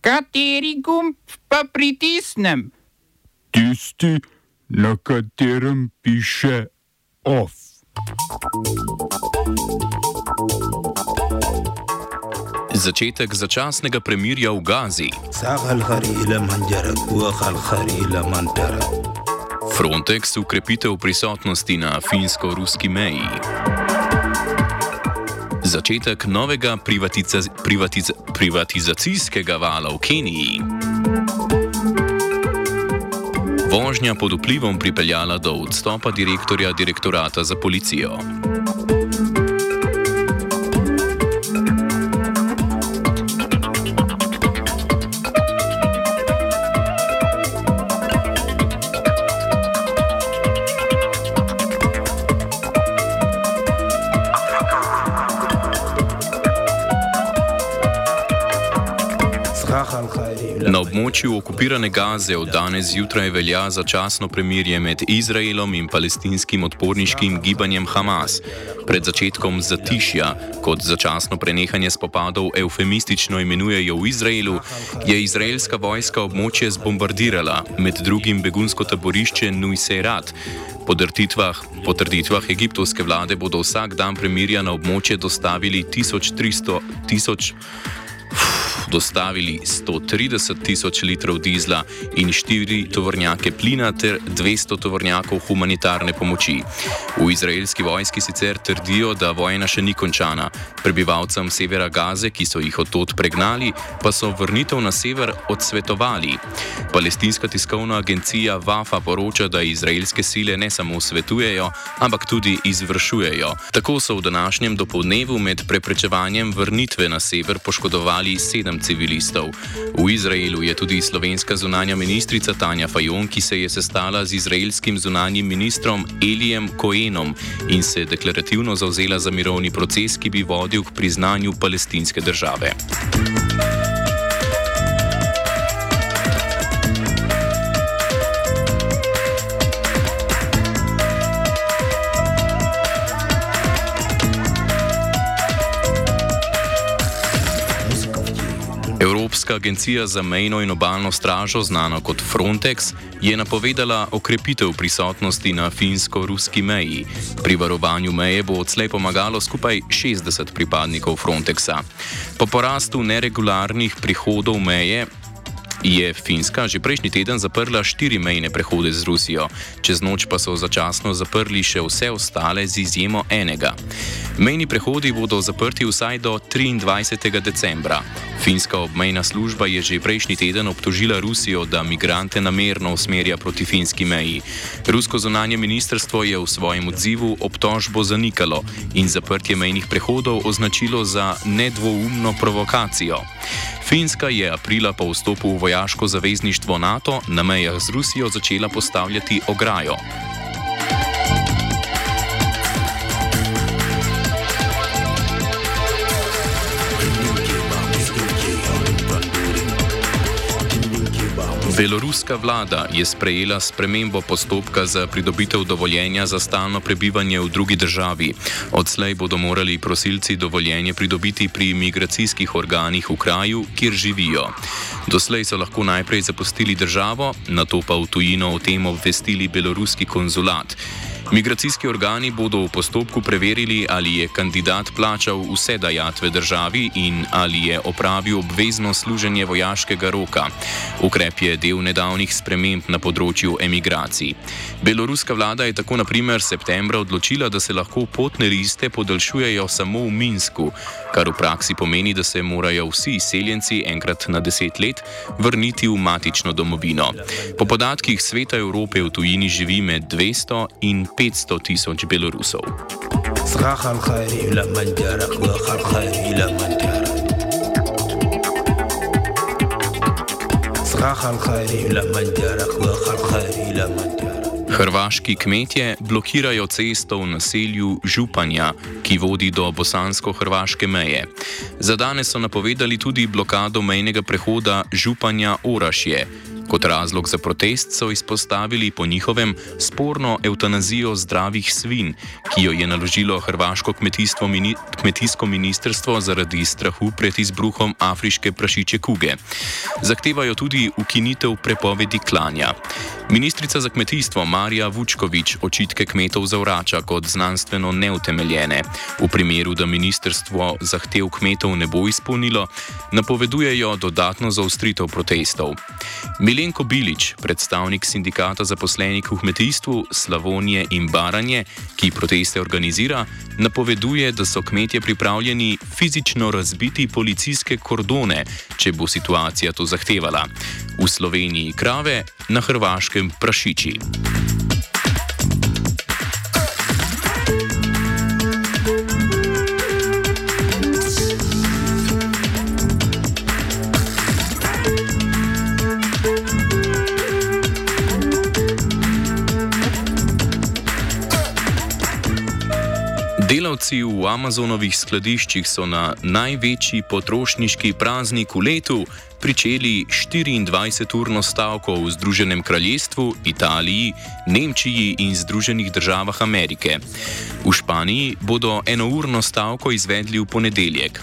Kateri gumb pa pritisnem? Tisti, na katerem piše OF. Začetek začasnega premirja v Gazi. Frontex ukrepitev prisotnosti na finsko-ruski meji. Začetek novega privatiza privatiza privatizacijskega vala v Keniji. Vožnja pod vplivom pripeljala do odstopa direktorja direktorata za policijo. Na območju okupirane Gaze od danes zjutraj velja začasno premirje med Izraelom in palestinskim odporniškim gibanjem Hamas. Pred začetkom zatišja, kot začasno prenehanje spopadov eufemistično imenujejo v Izraelu, je izraelska vojska območje zbombardirala, med drugim begunsko taborišče Nujserat. Po trditvah egiptovske vlade bodo vsak dan premirja na območje dostavili 1300 tisoč dostavili 130 tisoč litrov dizla in 4 tovornjake plina ter 200 tovornjakov humanitarne pomoči. V izraelski vojski sicer trdijo, da vojna še ni končana. Prebivalcem severa Gaze, ki so jih odtot pregnali, pa so vrnitev na sever odsvetovali. Palestinska tiskovna agencija Wafa poroča, da izraelske sile ne samo svetujejo, ampak tudi izvršujejo. Tako so v današnjem dopoldnevu med preprečevanjem vrnitve na sever poškodovali sedem civilistov. V Izraelu je tudi slovenska zunanja ministrica Tanja Fajon, ki se je sestala z izraelskim zunanjim ministrom Elijem Koenom in se deklarativno zauzela za mirovni proces, ki bi vodil k priznanju palestinske države. Evropska agencija za mejno in obalno stražo, znana kot Frontex, je napovedala okrepitev prisotnosti na finsko-ruski meji. Pri varovanju meje bo odslej pomagalo skupaj 60 pripadnikov Frontexa. Po porastu neregularnih prihodov meje je Finska že prejšnji teden zaprla štiri mejne prehode z Rusijo, čez noč pa so začasno zaprli še vse ostale z izjemo enega. Mejni prehodi bodo zaprti vsaj do 23. decembra. Finska obmejna služba je že prejšnji teden obtožila Rusijo, da migrante namerno usmerja proti finski meji. Rusko zunanje ministrstvo je v svojem odzivu obtožbo zanikalo in zaprtje mejnih prehodov označilo za nedvoumno provokacijo. Finska je aprila po vstopu v vojaško zavezništvo NATO na mejah z Rusijo začela postavljati ograjo. Beloruska vlada je sprejela spremembo postopka za pridobitev dovoljenja za stalno prebivanje v drugi državi. Odslej bodo morali prosilci dovoljenje pridobiti pri migracijskih organih v kraju, kjer živijo. Doslej so lahko najprej zapustili državo, na to pa v tujino o tem obvestili beloruski konzulat. Migracijski organi bodo v postopku preverili, ali je kandidat plačal vse dajatve državi in ali je opravil obvezno služenje vojaškega roka. Ukrep je del nedavnih sprememb na področju emigracij. Beloruska vlada je tako naprimer septembra odločila, da se lahko potne liste podaljšujejo samo v Minsku, kar v praksi pomeni, da se morajo vsi izseljenci enkrat na deset let vrniti v matično domovino. Po podatkih Sveta Evrope v tujini živi med 200 in 500 tisoč Belorusov. Hrvaški kmetje blokirajo cesto v naselju Županja, ki vodi do bosansko-hrvaške meje. Za danes so napovedali tudi blokado mejnega prehoda Županja Orašje, Kot razlog za protest so izpostavili po njihovem sporno eutanazijo zdravih svin, ki jo je naložilo Hrvaško kmetijsko ministrstvo zaradi strahu pred izbruhom afriške prašiče kuge. Zahtevajo tudi ukinitev prepovedi klanja. Ministrica za kmetijstvo Marija Vučkovič očitke kmetov zavrača kot znanstveno neutemeljene. V primeru, da ministrstvo zahtev kmetov ne bo izpolnilo, napovedujejo dodatno zaustritev protestov. Milenko Bilič, predstavnik sindikata zaposlenih v kmetijstvu Slavonije in Baranje, ki proteste organizira, napoveduje, da so kmetje pripravljeni fizično razbiti policijske kordone, če bo situacija to zahtevala. V Sloveniji krave, na Hrvaškem prašiči. Amazonovih skladiščih so na največji potrošniški praznik v letu pričeli 24-urno stavko v Združenem kraljestvu, Italiji, Nemčiji in Združenih državah Amerike. V Španiji bodo enourno stavko izvedli v ponedeljek.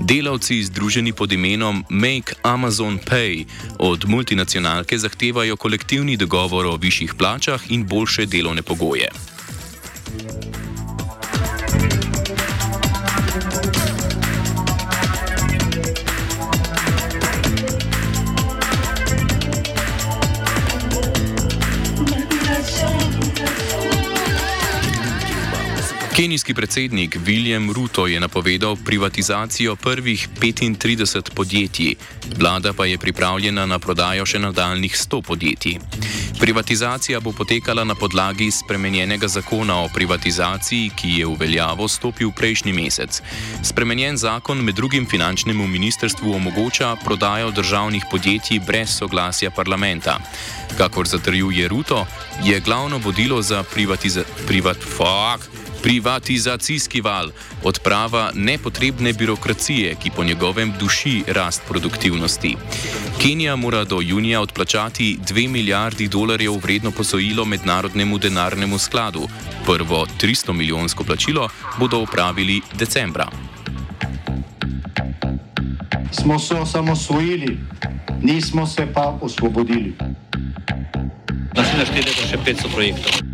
Delavci, združeni pod imenom Make Amazon Pay, od multinacionalke zahtevajo kolektivni dogovor o višjih plačah in boljše delovne pogoje. Kenijski predsednik William Ruto je napovedal privatizacijo prvih 35 podjetij, vlada pa je pripravljena na prodajo še nadaljnih 100 podjetij. Privatizacija bo potekala na podlagi spremenjenega zakona o privatizaciji, ki je v veljavo stopil prejšnji mesec. Spremenjen zakon med drugim finančnemu ministrstvu omogoča prodajo državnih podjetij brez soglasja parlamenta. Kakor zatrjuje Ruto, je glavno vodilo za privatizacijo. Privat, Privatizacijski val, odprava nepotrebne birokracije, ki po njegovem duši rast produktivnosti. Kenija mora do junija odplačati 2 milijardi dolarjev vredno posojilo mednarodnemu denarnemu skladu. Prvo 300 milijonsko plačilo bodo upravili decembra. Smo se osamosvojili, nismo se pa osvobodili. Naslednje število je še 500 projektov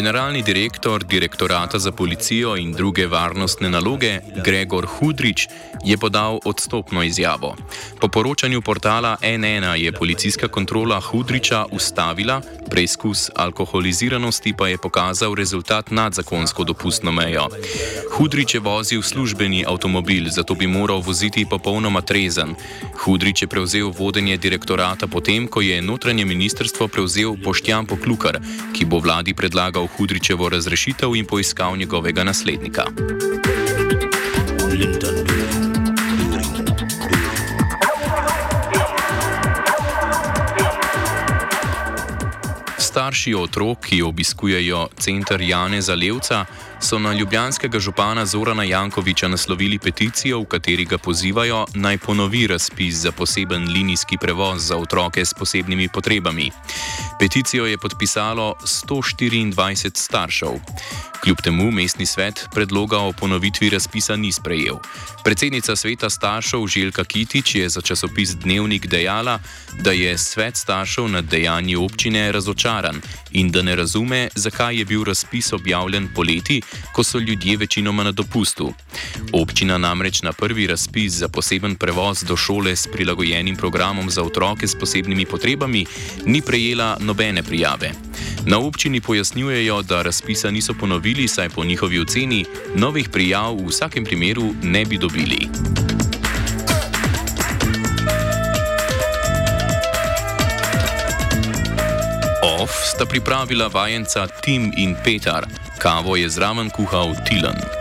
Generalni direktor Direktorata za policijo in druge varnostne naloge Gregor Hudrič je podal odstopno izjavo. Po poročanju portala NN je policijska kontrola Hudriča ustavila, preizkus alkoholiziranosti pa je pokazal rezultat nad zakonsko dopustno mejo. Hudrič je vozil službeni avtomobil, zato bi moral voziti popolnoma trezen. Hudrič je prevzel vodenje direktorata potem, ko je notranje ministrstvo prevzel Boštjan Poklukar, ki bo vladi predlagal Hudričevo razrešitev in poiskal njegovega naslednika. Starši otrok, ki obiskujejo center Jane Zalevca, so na ljubljanskega župana Zorana Jankoviča naslovili peticijo, v kateri ga pozivajo naj ponovi razpis za poseben linijski prevoz za otroke s posebnimi potrebami. Peticijo je podpisalo 124 staršev. Kljub temu mestni svet predloga o ponovitvi razpisa ni sprejel. Predsednica sveta staršev Željka Kitič je za časopis Dnevnik dejala, da je svet staršev nad dejanji občine razočaran in da ne razume, zakaj je bil razpis objavljen poleti, ko so ljudje večinoma na dopustu. Občina namreč na prvi razpis za poseben prevoz do šole s prilagojenim programom za otroke s posebnimi potrebami ni prejela nobene prijave. Na občini pojasnjujejo, da razpisa niso ponovili, saj po njihovi oceni novih prijav v vsakem primeru ne bi dobili. sta pripravila vajenca Tim in Petar, kavo je zraven kuhal Tilan.